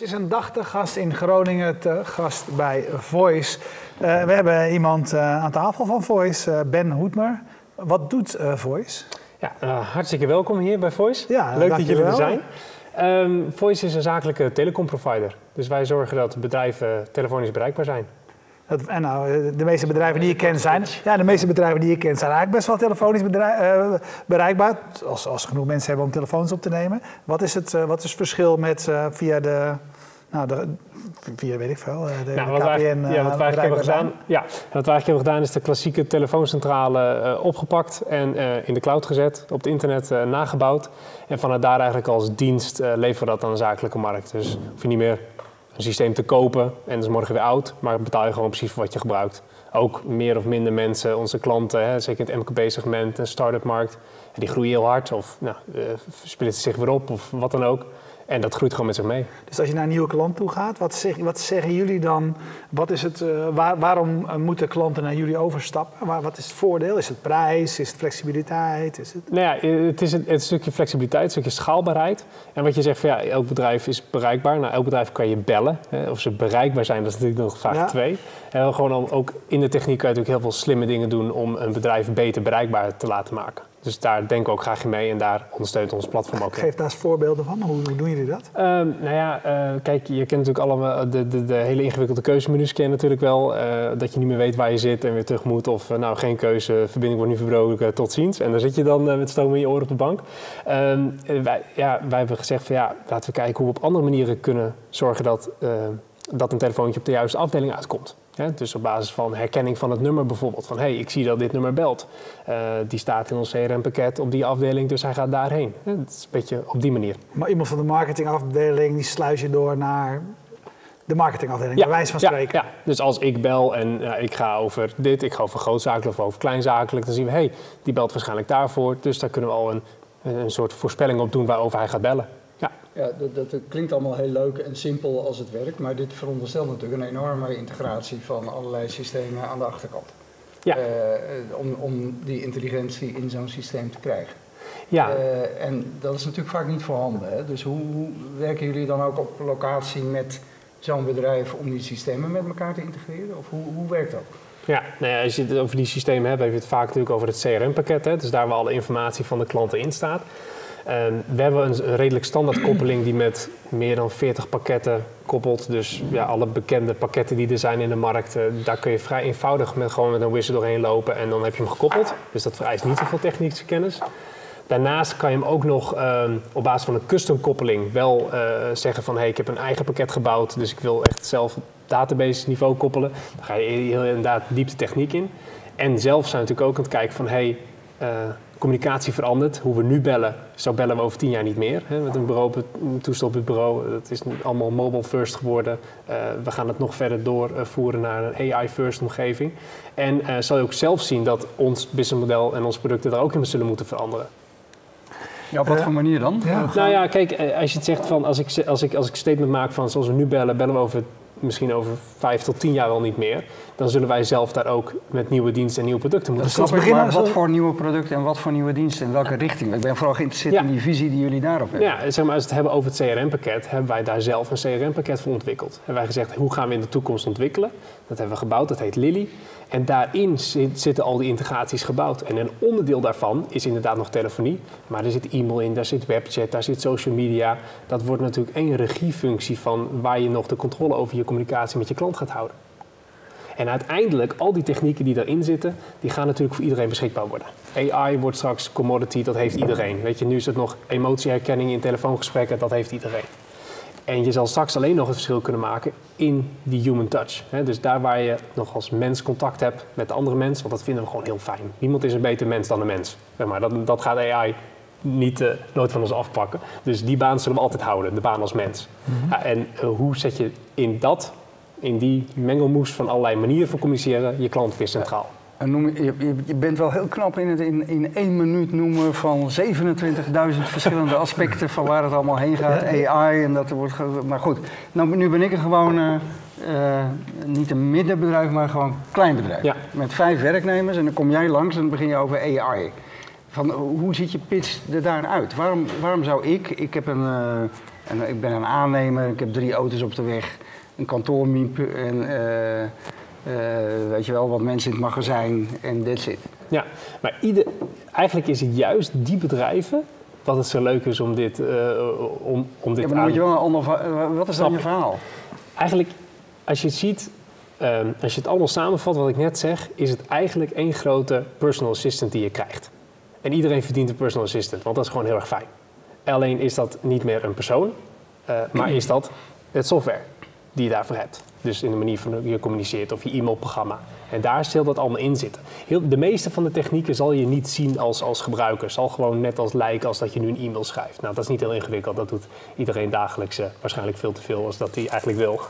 James is een dag te gast in Groningen, te gast bij Voice. Uh, we hebben iemand uh, aan tafel van Voice, uh, Ben Hoedmer. Wat doet Voice? Ja, hartstikke welkom hier bij Voice. Ja, Leuk dat jullie er zijn. Um, Voice is een zakelijke telecomprovider. Dus wij zorgen dat bedrijven telefonisch bereikbaar zijn. Dat, en nou, de meeste bedrijven die ik ken zijn, ja, de meeste bedrijven die ik ken zijn eigenlijk best wel telefonisch bedrijf, bereikbaar. Als, als genoeg mensen hebben om telefoons op te nemen. Wat is het, wat is het verschil met via de nou, de, via weet ik veel, eh, de, nou, wat KPN, wij, ja, wat wij hebben gedaan, ja, wat wij eigenlijk hebben gedaan is de klassieke telefooncentrale uh, opgepakt en uh, in de cloud gezet, op het internet uh, nagebouwd. En vanuit daar eigenlijk als dienst leveren we dat aan de zakelijke markt. Dus hoef je niet meer een systeem te kopen en dat is morgen weer oud, maar betaal je gewoon precies voor wat je gebruikt. Ook meer of minder mensen, onze klanten, hè, zeker in het MKB-segment en start-up markt, die groeien heel hard of nou, splitsen zich weer op of wat dan ook. En dat groeit gewoon met zich mee. Dus als je naar een nieuwe klant toe gaat, wat, zeg, wat zeggen jullie dan? Wat is het, uh, waar, waarom uh, moeten klanten naar jullie overstappen? Waar, wat is het voordeel? Is het prijs? Is het flexibiliteit? Is het... Nou ja, het is een, het stukje flexibiliteit, een stukje schaalbaarheid. En wat je zegt van ja, elk bedrijf is bereikbaar. Nou, elk bedrijf kan je bellen. Hè. Of ze bereikbaar zijn, dat is natuurlijk nog vaak twee. En gewoon ook in de techniek kan je natuurlijk heel veel slimme dingen doen om een bedrijf beter bereikbaar te laten maken. Dus daar denken we ook graag in mee en daar ondersteunt ons platform ook. Geef daar eens voorbeelden van. Hoe, hoe doen jullie dat? Um, nou ja, uh, kijk, je kent natuurlijk allemaal de, de, de hele ingewikkelde keuzemenu's ken je natuurlijk wel. Uh, dat je niet meer weet waar je zit en weer terug moet. Of uh, nou, geen keuze, verbinding wordt nu verbroken, tot ziens. En dan zit je dan met stoom in je oren op de bank. Um, wij, ja, wij hebben gezegd van ja, laten we kijken hoe we op andere manieren kunnen zorgen dat, dat een telefoontje op de juiste afdeling uitkomt dus op basis van herkenning van het nummer bijvoorbeeld. Van hé, hey, ik zie dat dit nummer belt. Uh, die staat in ons CRM-pakket op die afdeling, dus hij gaat daarheen. Dat is een beetje op die manier. Maar iemand van de marketingafdeling, die sluis je door naar de marketingafdeling, ja, bij wijze van spreken. Ja, ja, dus als ik bel en ik ga over dit, ik ga over grootzakelijk of over kleinzakelijk, dan zien we, hé, hey, die belt waarschijnlijk daarvoor. Dus daar kunnen we al een, een soort voorspelling op doen waarover hij gaat bellen. Ja, dat, dat, klinkt allemaal heel leuk en simpel als het werkt, maar dit veronderstelt natuurlijk een enorme integratie van allerlei systemen aan de achterkant. Ja. Uh, om, om die intelligentie in zo'n systeem te krijgen. Ja. Uh, en dat is natuurlijk vaak niet voorhanden. Hè? Dus hoe, hoe, werken jullie dan ook op locatie met zo'n bedrijf om die systemen met elkaar te integreren? Of hoe, hoe werkt dat? Ja, nou ja, als je het over die systemen hebt, heb je het vaak natuurlijk over het CRM-pakket. Dus daar waar alle informatie van de klanten in staat. Ehm, we hebben een, redelijk standaard koppeling die met meer dan 40 pakketten koppelt. Dus ja, alle bekende pakketten die er zijn in de markt, uh, daar kun je vrij eenvoudig met, gewoon met een wizard doorheen lopen en dan heb je hem gekoppeld. Dus dat vereist niet zoveel technische kennis. Daarnaast kan je hem ook nog ehm, op basis van een custom koppeling wel uh, zeggen van hey, ik heb een eigen pakket gebouwd, dus ik wil echt zelf database niveau koppelen. Dan ga je inderdaad diepte techniek in. En zelf zijn we natuurlijk ook aan het kijken van hey, communicatie verandert. Hoe we nu bellen, zo bellen we over tien jaar niet meer. Hè, met een, bureau, een toestel op het bureau. Dat is allemaal mobile first geworden. Uh, we gaan het nog verder doorvoeren naar een AI first omgeving. En uh, zal je ook zelf zien dat ons businessmodel en onze producten daar ook in zullen moeten veranderen. Ja, op wat voor manier dan? Ja. Nou ja, kijk, als je het zegt van als ik, als ik, als ik statement maak van zoals we nu bellen, bellen we over misschien over vijf tot tien jaar wel niet meer, dan zullen wij zelf daar ook met nieuwe diensten en nieuwe producten moeten dat beginnen. Maar wat voor nieuwe producten en wat voor nieuwe diensten en welke richting? Ik ben vooral geïnteresseerd in die visie die jullie daarop hebben. Ja, zeg maar, als we het hebben over het CRM-pakket, hebben wij daar zelf een CRM-pakket voor ontwikkeld. Hebben wij gezegd, hoe gaan we in de toekomst ontwikkelen? Dat hebben we gebouwd, dat heet Lily. En daarin zitten al die integraties gebouwd. En een onderdeel daarvan is inderdaad nog telefonie. Maar er zit e-mail in, daar zit webchat, daar zit social media. Dat wordt natuurlijk één regiefunctie van waar je nog de controle over je communicatie met je klant gaat houden. En uiteindelijk, al die technieken die daarin zitten, die gaan natuurlijk voor iedereen beschikbaar worden. AI wordt straks commodity, dat heeft iedereen. Weet je, nu is het nog emotieherkenning in telefoongesprekken, dat heeft iedereen. En je zal straks alleen nog het verschil kunnen maken in die human touch. Dus daar waar je nog als mens contact hebt met de andere mens, want dat vinden we gewoon heel fijn. Niemand is een beter mens dan een mens. Maar. dat, dat gaat AI niet, uh, nooit van ons afpakken. Dus die baan zullen we altijd houden, de baan als mens. Mhm. ja, en uh, hoe zet je in dat, in die mengelmoes van allerlei manieren van communiceren, je klant weer centraal? Noem, je, je, bent wel heel knap in het in, in één minuut noemen van 27.000 verschillende aspecten van waar het allemaal heen gaat. AI en dat er wordt. Maar goed, nou, nu ben ik er gewoon uh, uh, niet een middenbedrijf, maar gewoon een klein bedrijf. Ja. Met vijf werknemers en dan kom jij langs en dan begin je over AI. Van, hoe ziet je pitch er daaruit? Waarom, waarom zou ik, ik, heb een, uh, een, ik ben een aannemer, ik heb drie auto's op de weg, een kantoormiep en uh, uh, weet je wel, wat mensen in het magazijn en that's it. Ja, maar ieder, eigenlijk is het juist die bedrijven wat het zo leuk is om dit, om, om dit ja, maar moet je wel een ander, wat is dan je verhaal? Eigenlijk, als je het ziet, uh, als je het allemaal samenvat wat ik net zeg, is het eigenlijk één grote personal assistant die je krijgt. En iedereen verdient een personal assistant, want dat is gewoon heel erg fijn. Alleen is dat niet meer een persoon, uh, maar is dat het software die je daarvoor hebt. Dus in de manier van je communiceert of je e-mailprogramma. En daar zal dat allemaal in zitten. Heel, de meeste van de technieken zal je niet zien als, als gebruiker. Zal gewoon net als lijken als dat je nu een e-mail schrijft. Nou, dat is niet heel ingewikkeld. Dat doet iedereen dagelijks uh, waarschijnlijk veel te veel als dat hij eigenlijk wil.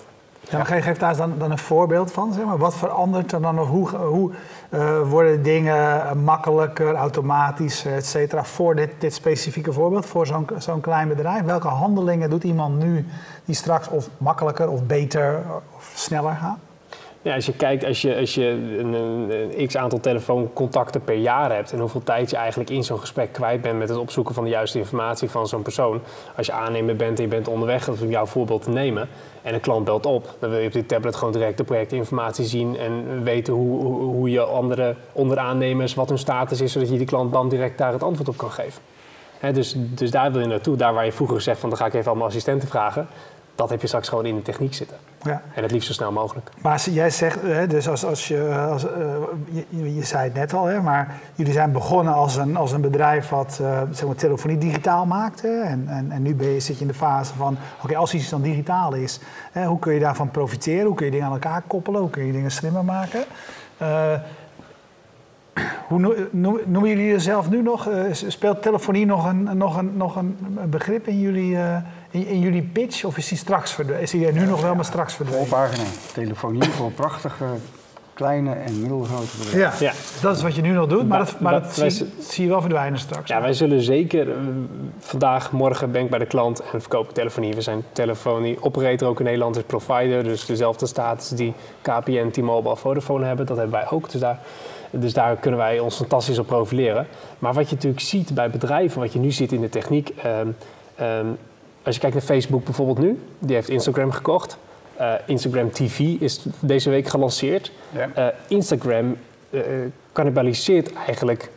Ja, maar geef daar dan, dan een voorbeeld van. Zeg maar. Wat verandert er dan nog? Hoe, hoe uh, worden dingen makkelijker, automatischer, et cetera, voor dit, dit specifieke voorbeeld, voor zo'n zo'n klein bedrijf? Welke handelingen doet iemand nu die straks of makkelijker of beter of sneller gaan? Ja, als je kijkt, als je, als je een, een, x aantal telefooncontacten per jaar hebt en hoeveel tijd je eigenlijk in zo'n gesprek kwijt bent met het opzoeken van de juiste informatie van zo'n persoon. Als je aannemer bent en je bent onderweg, dat om jouw voorbeeld te nemen, en een klant belt op, dan wil je op die tablet gewoon direct de projectinformatie zien en weten hoe, hoe, je andere onderaannemers, wat hun status is, zodat je die klant dan direct daar het antwoord op kan geven. dus, dus daar wil je naartoe. Daar waar je vroeger gezegd van dan ga ik even allemaal assistenten vragen dat heb je straks gewoon in de techniek zitten. Ja. En het liefst zo snel mogelijk. Maar jij zegt, dus als, als je, als, uh, je, je, zei het net al, hè, maar jullie zijn begonnen als een, als een bedrijf wat uh, zeg maar, telefonie digitaal maakte. En, en, en nu ben je, zit je in de fase van, oké, als iets dan digitaal is, hè, hoe kun je daarvan profiteren? Hoe kun je dingen aan elkaar koppelen? Hoe kun je dingen slimmer maken? Uh, hoe noemen jullie jezelf nu nog? speelt telefonie nog een, nog een, nog een begrip in jullie in, in, jullie pitch of is die straks verdwenen? Is die er nu nog wel, maar straks verdwenen? Voorpagina. Telefonie voor prachtige kleine en middelgrote bedrijven. Ja, ja, dat is wat je nu nog doet, maar dat, maar dat, zie, zie, je wel verdwijnen straks. Ja, wij zullen zeker... Uh, vandaag, morgen ben ik bij de klant en verkopen telefonie. We zijn telefonie operator ook in Nederland, is provider. Dus dezelfde status die KPN, T-Mobile, Vodafone hebben. Dat hebben wij ook. Dus daar, dus daar kunnen wij ons fantastisch op profileren. Maar wat je natuurlijk ziet bij bedrijven, wat je nu ziet in de techniek... Um, um, als je kijkt naar Facebook bijvoorbeeld nu, die heeft Instagram gekocht. Uh, Instagram TV is deze week gelanceerd. Ja. Uh, Instagram uh, cannibaliseert eigenlijk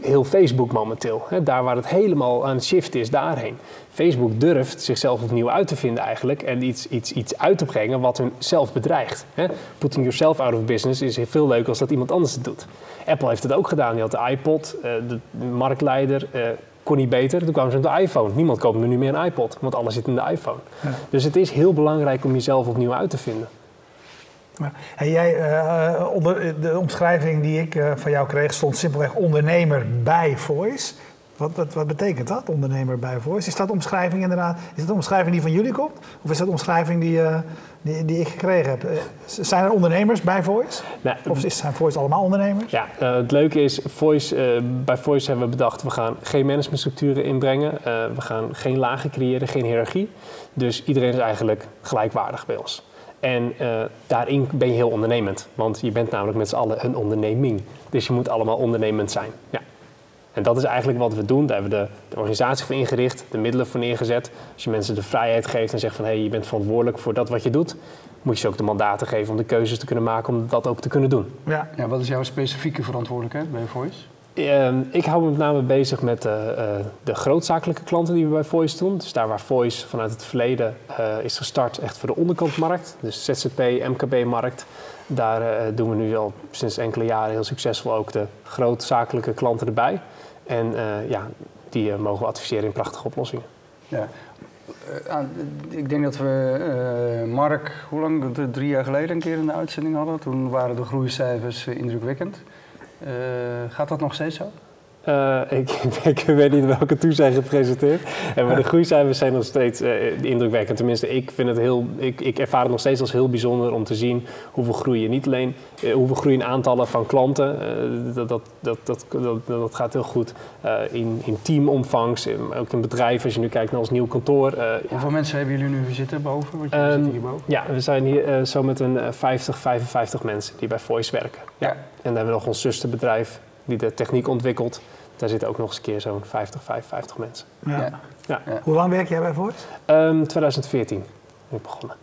heel Facebook momenteel. Hè? Daar waar het helemaal aan het shift is, daarheen. Facebook durft zichzelf opnieuw uit te vinden eigenlijk en iets, iets, iets uit te brengen wat hun zelf bedreigt. Hè? Putting yourself out of business is veel leuker als dat iemand anders het doet. Apple heeft het ook gedaan. Die had de iPod, de marktleider, kon niet beter. Toen kwamen ze met de iPhone. Niemand koopt nu meer een iPod, want alles zit in de iPhone. Ja. Dus het is heel belangrijk om jezelf opnieuw uit te vinden. Ja. En jij, uh, onder de omschrijving die ik uh, van jou kreeg, stond simpelweg ondernemer bij Voice. Wat, wat, wat, betekent dat, ondernemer bij Voice? Is dat omschrijving inderdaad, is dat de omschrijving die van jullie komt? Of is dat omschrijving die, uh, die, die, ik gekregen heb? zijn er ondernemers bij Voice? Nee, of zijn Voice allemaal ondernemers? Ja, uh, het leuke is, Voice, bij Voice hebben we bedacht, we gaan geen managementstructuren inbrengen. we gaan geen lagen creëren, geen hiërarchie. Dus iedereen is eigenlijk gelijkwaardig bij ons. En daarin ben je heel ondernemend. Want je bent namelijk met z'n allen een onderneming. Dus je moet allemaal ondernemend zijn. Ja. En dat is eigenlijk wat we doen. Daar hebben we de, de, organisatie voor ingericht, de middelen voor neergezet. Als je mensen de vrijheid geeft en zegt van hé, hey, je bent verantwoordelijk voor dat wat je doet, moet je ze ook de mandaten geven om de keuzes te kunnen maken om dat ook te kunnen doen. Ja, ja wat is jouw specifieke verantwoordelijkheid bij Voice? Uh, ik hou me met name bezig met uh, uh, de grootzakelijke klanten die we bij Voice doen. Dus daar waar Voice vanuit het verleden eh, is gestart, echt voor de onderkantmarkt. Dus ZZP, MKB-markt. Daar doen we nu al sinds enkele jaren heel succesvol ook de grootzakelijke klanten erbij. En uh, ja, die uh, mogen we adviseren in prachtige oplossingen. Ja. Ik denk dat we Mark, hoe lang? Drie jaar geleden een keer in de uitzending hadden. Toen waren de groeicijfers indrukwekkend. gaat dat nog steeds zo? Uh, ik, ik, weet niet welke toe zijn gepresenteerd. En maar de groeicijfers zijn nog steeds uh, indrukwekkend. Tenminste, ik, vind het heel, ik, ik, ervaar het nog steeds als heel bijzonder om te zien hoeveel groeien. Niet alleen uh, hoeveel groeien aantallen van klanten. Dat, dat, dat, dat, dat, gaat heel goed. in, in teamomvangs, ook in bedrijven. Als je nu kijkt naar ons nieuw kantoor. hoeveel mensen hebben jullie nu zitten boven? Want um, zitten hierboven? Ja, we zijn hier zo met een 50, 55 mensen die bij Voice werken. Ja. En dan hebben we nog ons zusterbedrijf die de techniek ontwikkelt. Daar zitten ook nog eens een keer zo'n 50, 55 mensen. Ja. Ja. Hoe lang werk jij bij Voice? Ehm 2014 ben ik begonnen.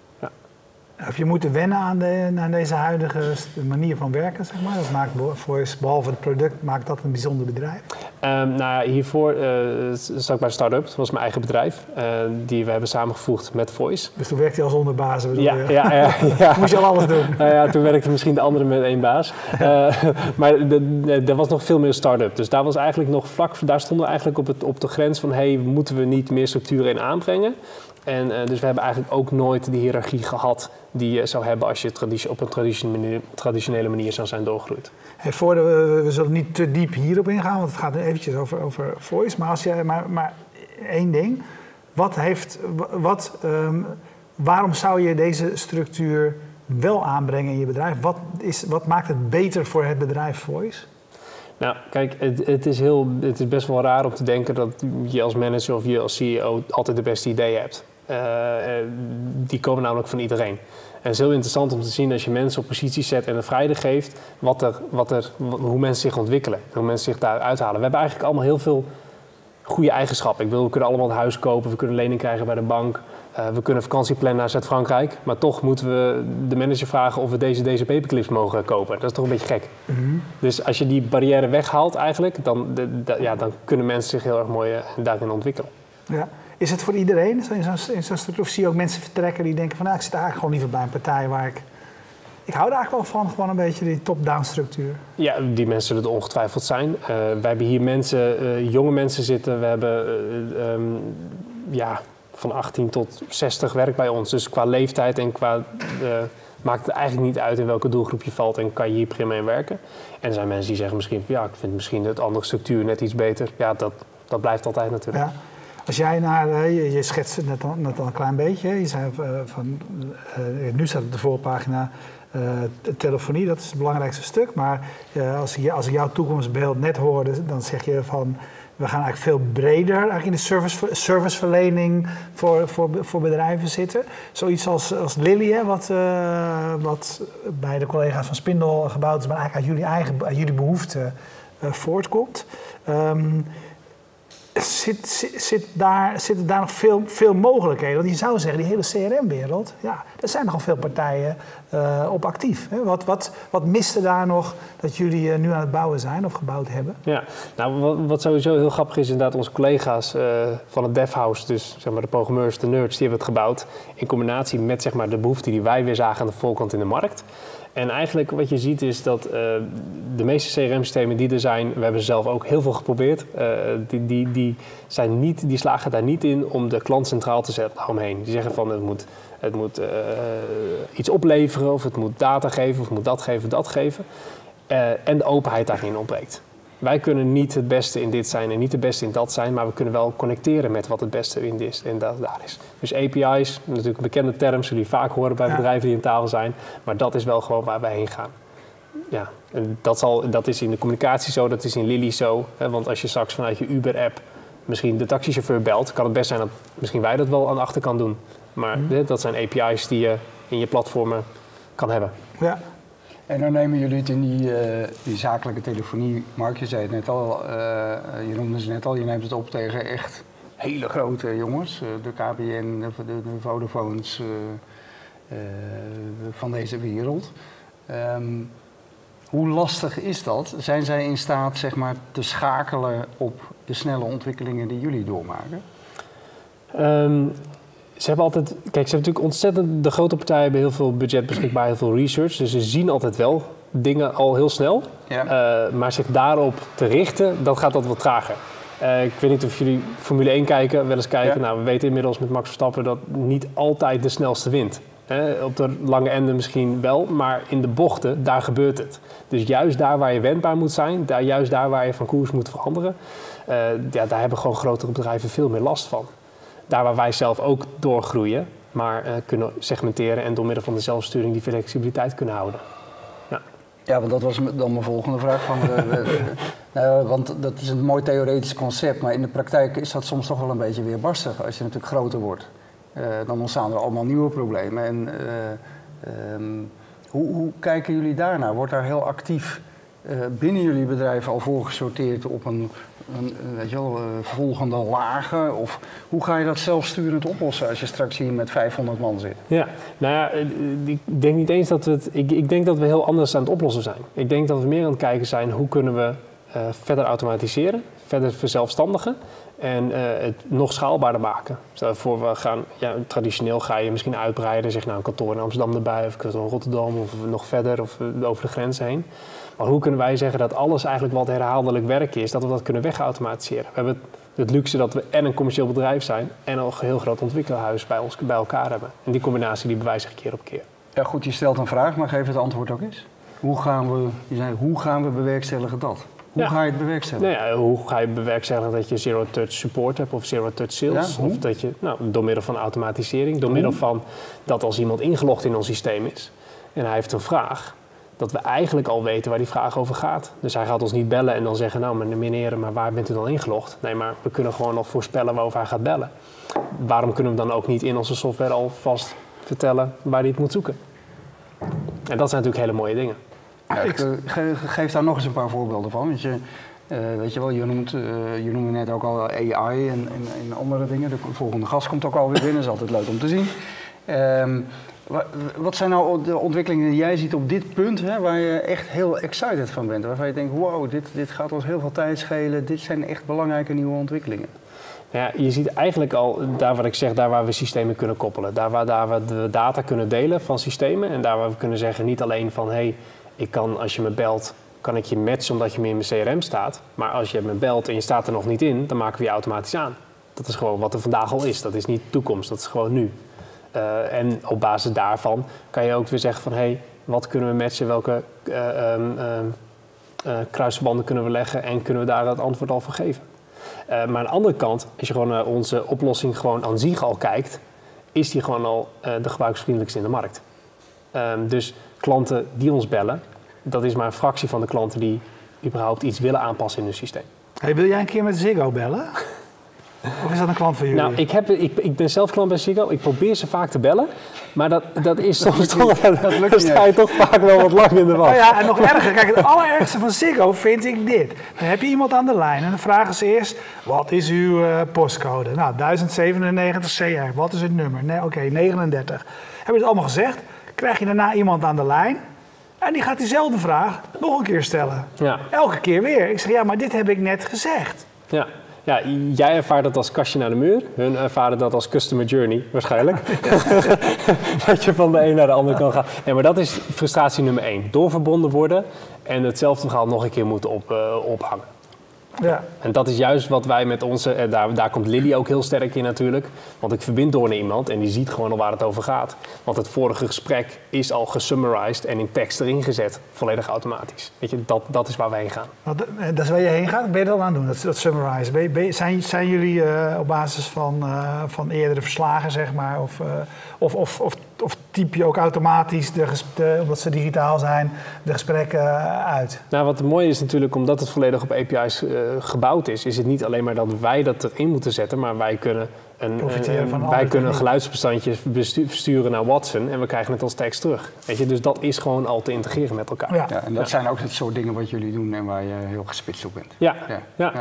Heb je moeten wennen aan, de, aan deze huidige manier van werken, zeg maar? Dat maakt Voice, behalve het product, maakt dat een bijzonder bedrijf. Ehm, nou ja, hiervoor eh, zat ik bij een start-up. Dat was mijn eigen bedrijf. eh, die we hebben samengevoegd met Voice. Dus toen werkte je als onderbaas, Ja, je? ja, ja, ja. Moest je al alles doen? Nou ja, toen werkte misschien de andere met één baas. Eh, maar er was nog veel meer start-up. Dus daar was eigenlijk nog vlak, daar stonden we eigenlijk op, het, op de grens van... hey, moeten we niet meer structuren in aanbrengen? En eh, dus we hebben eigenlijk ook nooit die hiërarchie gehad... die je zou hebben als je op een traditionele manier, traditionele manier zou zijn doorgegroeid. Hey, voor de, we, we zullen niet te diep hierop ingaan, want het gaat nu eventjes over, over voice. Maar, als jij, maar, maar één ding. Wat heeft, wa- wat, ehm, waarom zou je deze structuur wel aanbrengen in je bedrijf? Wat, is, wat maakt het beter voor het bedrijf voice? Nou, kijk, het, het, is heel, het is best wel raar om te denken dat je als manager of je als CEO altijd de beste ideeën hebt. Eh, eh, die komen namelijk van iedereen. En het is heel interessant om te zien als je mensen op posities zet en een vrijheid geeft, wat er, wat er, hoe mensen zich ontwikkelen en hoe mensen zich daar uithalen. We hebben eigenlijk allemaal heel veel goede eigenschappen. Ik wil, we kunnen allemaal een huis kopen, we kunnen lening krijgen bij de bank, eh, we kunnen vakantie plannen naar Zuid-Frankrijk. Maar toch moeten we de manager vragen of we deze, deze paperclips mogen kopen. Dat is toch een beetje gek. Dus als je die barrière weghaalt eigenlijk, dan, de- de- ja, dan kunnen mensen zich heel erg mooi daarin ontwikkelen. Ja. Is het voor iedereen in zo'n structuur? Of zie je ook mensen vertrekken die denken van... Nou, ik zit eigenlijk gewoon liever bij een partij waar ik... Ik hou er eigenlijk wel van, gewoon een beetje die top-down structuur. Ja, die mensen zullen er ongetwijfeld zijn. Eh wij hebben hier mensen, eh, jonge mensen zitten. We hebben eh, ehm, ja, van 18 tot 60 werk bij ons. Dus qua leeftijd en qua... maakt het eigenlijk niet uit in welke doelgroep je valt en kan je hier prima in werken. En er zijn mensen die zeggen misschien ja, ik vind misschien het andere structuur net iets beter. Ja, dat, dat blijft altijd natuurlijk. Ja. Als jij naar, eh, je, je schetst het net al, net al een klein beetje. Je zei eh, van, eh, nu staat op de voorpagina de telefonie, dat is het belangrijkste stuk. Maar als, ik, als jouw toekomstbeeld net hoorde, dan zeg je van... We gaan eigenlijk veel breder eigenlijk in de service, serviceverlening voor, voor, voor bedrijven zitten. Zoiets als, als Lily, hè, wat, wat bij de collega's van Spindel gebouwd is, maar eigenlijk uit jullie eigen jullie behoeften eh, voortkomt. Ehm, Zit, zit, zit daar, zitten daar nog veel, veel mogelijkheden? Want je zou zeggen, die hele CRM-wereld, ja, er zijn nogal veel partijen eh, op actief. Hè? Wat, wat, wat miste daar nog dat jullie eh, nu aan het bouwen zijn of gebouwd hebben? Ja, nou wat, wat sowieso heel grappig is, inderdaad, onze collega's eh, van het DevHouse, dus zeg maar de programmeurs, de nerds, die hebben het gebouwd. In combinatie met zeg maar, de behoefte die wij weer zagen aan de voorkant in de markt. En eigenlijk wat je ziet is dat eh, de meeste CRM-systemen die er zijn, we hebben zelf ook heel veel geprobeerd, eh, die, die, die, zijn niet, die slagen daar niet in om de klant centraal te zetten omheen. Die zeggen van het moet, het moet eh, iets opleveren of het moet data geven of het moet dat geven, dat geven. En de openheid daarin ontbreekt. Wij kunnen niet het beste in dit zijn en niet het beste in dat zijn, maar we kunnen wel connecteren met wat het beste in is en dat daar is. Dus API's, natuurlijk een bekende term, zullen jullie vaak horen bij Ja. bedrijven die in taal zijn, maar dat is wel gewoon waar wij heen gaan. Ja, en dat, zal, dat is in de communicatie zo, dat is in Lily zo. Hè, want als je straks vanuit je Uber-app misschien de taxichauffeur belt, kan het best zijn dat misschien wij dat wel aan de achterkant doen. Maar hè, dat zijn API's die je in je platformen kan hebben. Ja, En dan nemen jullie het in die, eh, die zakelijke telefonie, Mark, je zei het net al, eh, je noemde ze net al, je neemt het op tegen echt hele grote jongens, eh, de KPN, de, Vodafones van deze wereld. Ehm, hoe lastig is dat? Zijn zij in staat zeg maar, te schakelen op de snelle ontwikkelingen die jullie doormaken? Ehm, ze hebben altijd, kijk, ze hebben natuurlijk ontzettend, de grote partijen hebben heel veel budget beschikbaar, heel veel research. Dus ze zien altijd wel dingen al heel snel. Ja. Eh, maar zich daarop te richten, dat gaat altijd wat trager. Eh, ik weet niet of jullie Formule 1 kijken, wel eens kijken. Ja. Nou, we weten inmiddels met Max Verstappen dat niet altijd de snelste wint. Eh, op de lange enden misschien wel, maar in de bochten, daar gebeurt het. Dus juist daar waar je wendbaar moet zijn, daar, juist daar waar je van koers moet veranderen, eh, ja, daar hebben gewoon grotere bedrijven veel meer last van. Daar waar wij zelf ook doorgroeien, maar eh, kunnen segmenteren en door middel van de zelfsturing die flexibiliteit kunnen houden. Ja, want dat was dan mijn volgende vraag. Van, eh, nou, want dat is een mooi theoretisch concept, maar in de praktijk is dat soms toch wel een beetje weerbarstig als je natuurlijk groter wordt. Eh, dan ontstaan er allemaal nieuwe problemen. En, eh, ehm, hoe, hoe kijken jullie daarnaar? Wordt daar heel actief binnen jullie bedrijf al voorgesorteerd op een, een weet je wel, eh, volgende lagen? Of hoe ga je dat zelfsturend oplossen als je straks hier met 500 man zit? Ja, nou ja, eh, ik denk niet eens dat we het. Ik, ik denk dat we heel anders aan het oplossen zijn. Ik denk dat we meer aan het kijken zijn hoe kunnen we uh, verder automatiseren, verder verzelfstandigen en uh, het nog schaalbaarder maken. Stel voor we gaan, ja, traditioneel ga je misschien uitbreiden, zeg nou een kantoor in Amsterdam erbij of kantoor in Rotterdam of nog verder of over de grens heen. Maar hoe kunnen wij zeggen dat alles eigenlijk wat herhaaldelijk werk is, dat we dat kunnen wegautomatiseren? We hebben het luxe dat we en een commercieel bedrijf zijn en een heel groot ontwikkelhuis bij, ons, bij elkaar hebben. En die combinatie die bewijst zich keer op keer. Ja goed, je stelt een vraag, maar geef het antwoord ook eens. Hoe gaan we, je zei, hoe gaan we bewerkstelligen dat? Hoe Ja. ga je het bewerkstelligen? Nou ja, hoe ga je bewerkstelligen dat je zero-touch support hebt of zero-touch sales? Ja, hoe? of dat je, nou, door middel van automatisering, door middel van dat als iemand ingelogd in ons systeem is en hij heeft een vraag, dat we eigenlijk al weten waar die vraag over gaat. Dus hij gaat ons niet bellen en dan zeggen, nou meneer, maar waar bent u dan ingelogd? Nee, maar we kunnen gewoon nog voorspellen waarover hij gaat bellen. Waarom kunnen we dan ook niet in onze software alvast vertellen waar hij het moet zoeken? En dat zijn natuurlijk hele mooie dingen. Ja, ik, ge- geef daar nog eens een paar voorbeelden van. Want je, eh, weet je wel, je, noemt, eh, je noemde net ook al AI en, en, en andere dingen. De volgende gast komt ook alweer binnen, is altijd leuk om te zien. Ehm, wa- wat zijn nou de ontwikkelingen die jij ziet op dit punt, hè, waar je echt heel excited van bent? Waarvan je denkt, wow, dit, dit gaat ons heel veel tijd schelen. Dit zijn echt belangrijke nieuwe ontwikkelingen. Ja, je ziet eigenlijk al, daar wat ik zeg, daar waar we systemen kunnen koppelen. Daar waar, daar waar we data kunnen delen van systemen. En daar waar we kunnen zeggen, niet alleen van... hey, ik kan als je me belt, kan ik je matchen omdat je meer in mijn CRM staat. Maar als je me belt en je staat er nog niet in, dan maken we je automatisch aan. Dat is gewoon wat er vandaag al is. Dat is niet toekomst, dat is gewoon nu. Eh, en op basis daarvan kan je ook weer zeggen van... hé, hey, wat kunnen we matchen, welke eh, kruisverbanden kunnen we leggen... en kunnen we daar het antwoord al voor geven. Uh, maar aan de andere kant, als je gewoon naar onze oplossing gewoon aan zich al kijkt, is die gewoon al uh, de gebruiksvriendelijkste in de markt. Um, dus klanten die ons bellen, dat is maar een fractie van de klanten die überhaupt iets willen aanpassen in hun systeem. Hey, wil jij een keer met Ziggo bellen? Of is dat een klant van jullie? Nou, ik, heb, ik, ik ben zelf klant bij Ziggo. Ik probeer ze vaak te bellen. Maar dat, dat is soms toch... Dat lukt dan sta je toch vaak wel wat lang in de wacht. Oh ja, en nog erger. Kijk, het allerergste van Ziggo vind ik dit. Dan heb je iemand aan de lijn en dan vragen ze eerst... Wat is uw uh, postcode? Nou, 1097 CR. Wat is het nummer? Nee, Oké, okay, 39. Hebben ze het allemaal gezegd? Krijg je daarna iemand aan de lijn... En die gaat diezelfde vraag nog een keer stellen. Ja. Elke keer weer. Ik zeg, ja, maar dit heb ik net gezegd. Ja. Ja, jij ervaart dat als kastje naar de muur. Hun ervaren dat als customer journey, waarschijnlijk. dat je van de een naar de ander kan gaan. Nee, maar dat is frustratie nummer één. Doorverbonden worden en hetzelfde verhaal nog een keer moeten op, uh, ophangen. Ja. En dat is juist wat wij met onze, en daar, daar komt Lily ook heel sterk in natuurlijk. Want ik verbind door naar iemand en die ziet gewoon al waar het over gaat. Want het vorige gesprek is al gesummarized en in tekst erin gezet, volledig automatisch. Weet je, dat, dat is waar wij heen gaan. Dat, dat is waar je heen gaat? Ben je dat aan het doen, dat, dat summarize? Ben je, ben je, zijn, zijn jullie uh, op basis van, uh, van eerdere verslagen, zeg maar, of, uh, of, of, of, of typ je ook automatisch, de, de, omdat ze digitaal zijn, de gesprekken uit? Nou, wat het mooie is natuurlijk, omdat het volledig op API's uh, gebouwd is, is het niet alleen maar dat wij dat erin moeten zetten, maar wij kunnen een, Profiteren van een, wij kunnen een geluidsbestandje versturen naar Watson en we krijgen het als tekst terug. Weet je, dus dat is gewoon al te integreren met elkaar. Ja, ja en dat ja. zijn ook het soort dingen wat jullie doen en waar je heel gespitst op bent. Ja, ja. ja.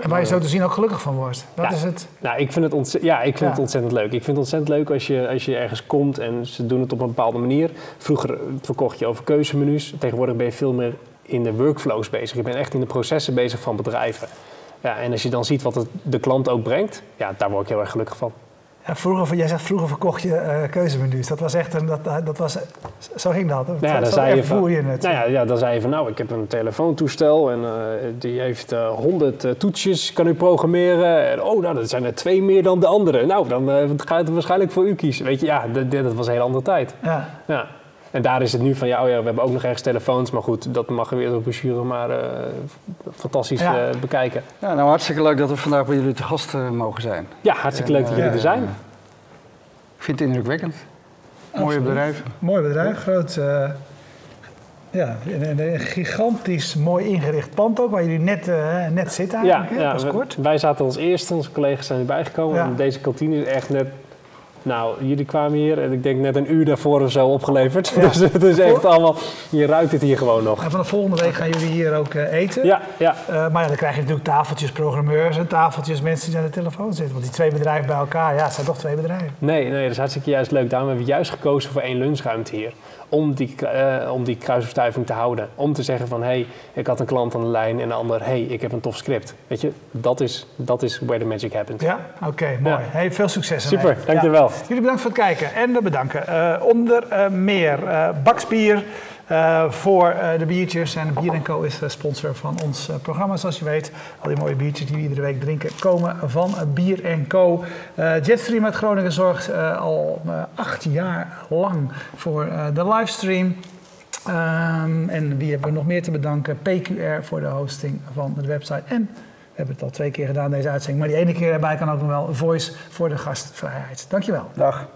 En waar je zo te zien ook gelukkig van wordt. Dat is het. Nou, ik vind het, ontzettend, ja, ik vind het ontzettend leuk. Ik vind het ontzettend leuk als je, als je ergens komt en ze doen het op een bepaalde manier. Vroeger verkocht je over keuzemenu's. Tegenwoordig ben je veel meer in de workflows bezig. Je bent echt in de processen bezig van bedrijven. Ja, en als je dan ziet wat het de klant ook brengt, ja, daar word ik heel erg gelukkig van. Vroeger, jij zegt vroeger verkocht je uh, keuzemenu's. Dat was echt een, dat, dat was, zo ging dat. Nou ja, dan zei je, van, je het. Nou ja, ja, dan zei je van nou, ik heb een telefoontoestel en uh, die heeft uh, 100 toetsjes, kan u programmeren. En, oh, nou, dat zijn er twee meer dan de andere. Nou, dan ga het waarschijnlijk voor u kiezen. Weet je, ja, dat, dat was een hele andere tijd. Ja. ja. En daar is het nu van, ja, oh ja, we hebben ook nog ergens telefoons. Maar goed, dat mag weer op brochure maar uh, fantastisch ja. uh, bekijken. Ja, nou hartstikke leuk dat we vandaag bij jullie te gast uh, mogen zijn. Ja, hartstikke leuk dat jullie er zijn. Ik vind het indrukwekkend. Mooie bedrijf. Mooi bedrijf, groot. uh, ja, een, een, gigantisch mooi ingericht pand ook, waar jullie net, uh, net zitten eigenlijk. Ja, ja kort. Wij zaten als eerste, onze collega's zijn erbij gekomen. Ja. En deze kantine is echt net Nou, jullie kwamen hier en ik denk net een uur daarvoor of zo opgeleverd. Dus het is echt allemaal, je ruikt het hier gewoon nog. En vanaf volgende week gaan jullie hier ook eh, eten. Ja, ja. Eh, maar ja, dan krijg je natuurlijk tafeltjes programmeurs en tafeltjes mensen die aan de telefoon zitten. Want die twee bedrijven bij elkaar, ja, het zijn toch twee bedrijven. Nee, nee, dat is hartstikke juist leuk. Daarom hebben we juist gekozen voor één lunchruimte hier. Om die, uh, om die kruisverstuiving te houden. Om te zeggen van, hé, hey, ik had een klant aan de lijn en de ander, hé, hey, ik heb een tof script. Weet je, dat is, dat is where the magic happens. Ja, oké, mooi. Ja. Hey, veel succes. Super, dankjewel. Ja. Jullie bedankt voor het kijken en de bedanken. Uh, onder uh, meer Baksbier. Uh, voor de biertjes. En Bier Co is sponsor van ons programma, zoals je weet. Al die mooie biertjes die we iedere week drinken komen van Bier Co. Jetstream uit Groningen zorgt al acht jaar lang voor de livestream. Um, en wie hebben we nog meer te bedanken? PQR voor de hosting van de website. En we hebben het al twee keer gedaan, deze uitzending. Maar die ene keer erbij kan ook nog wel Voice voor de gastvrijheid. Dankjewel. Dag.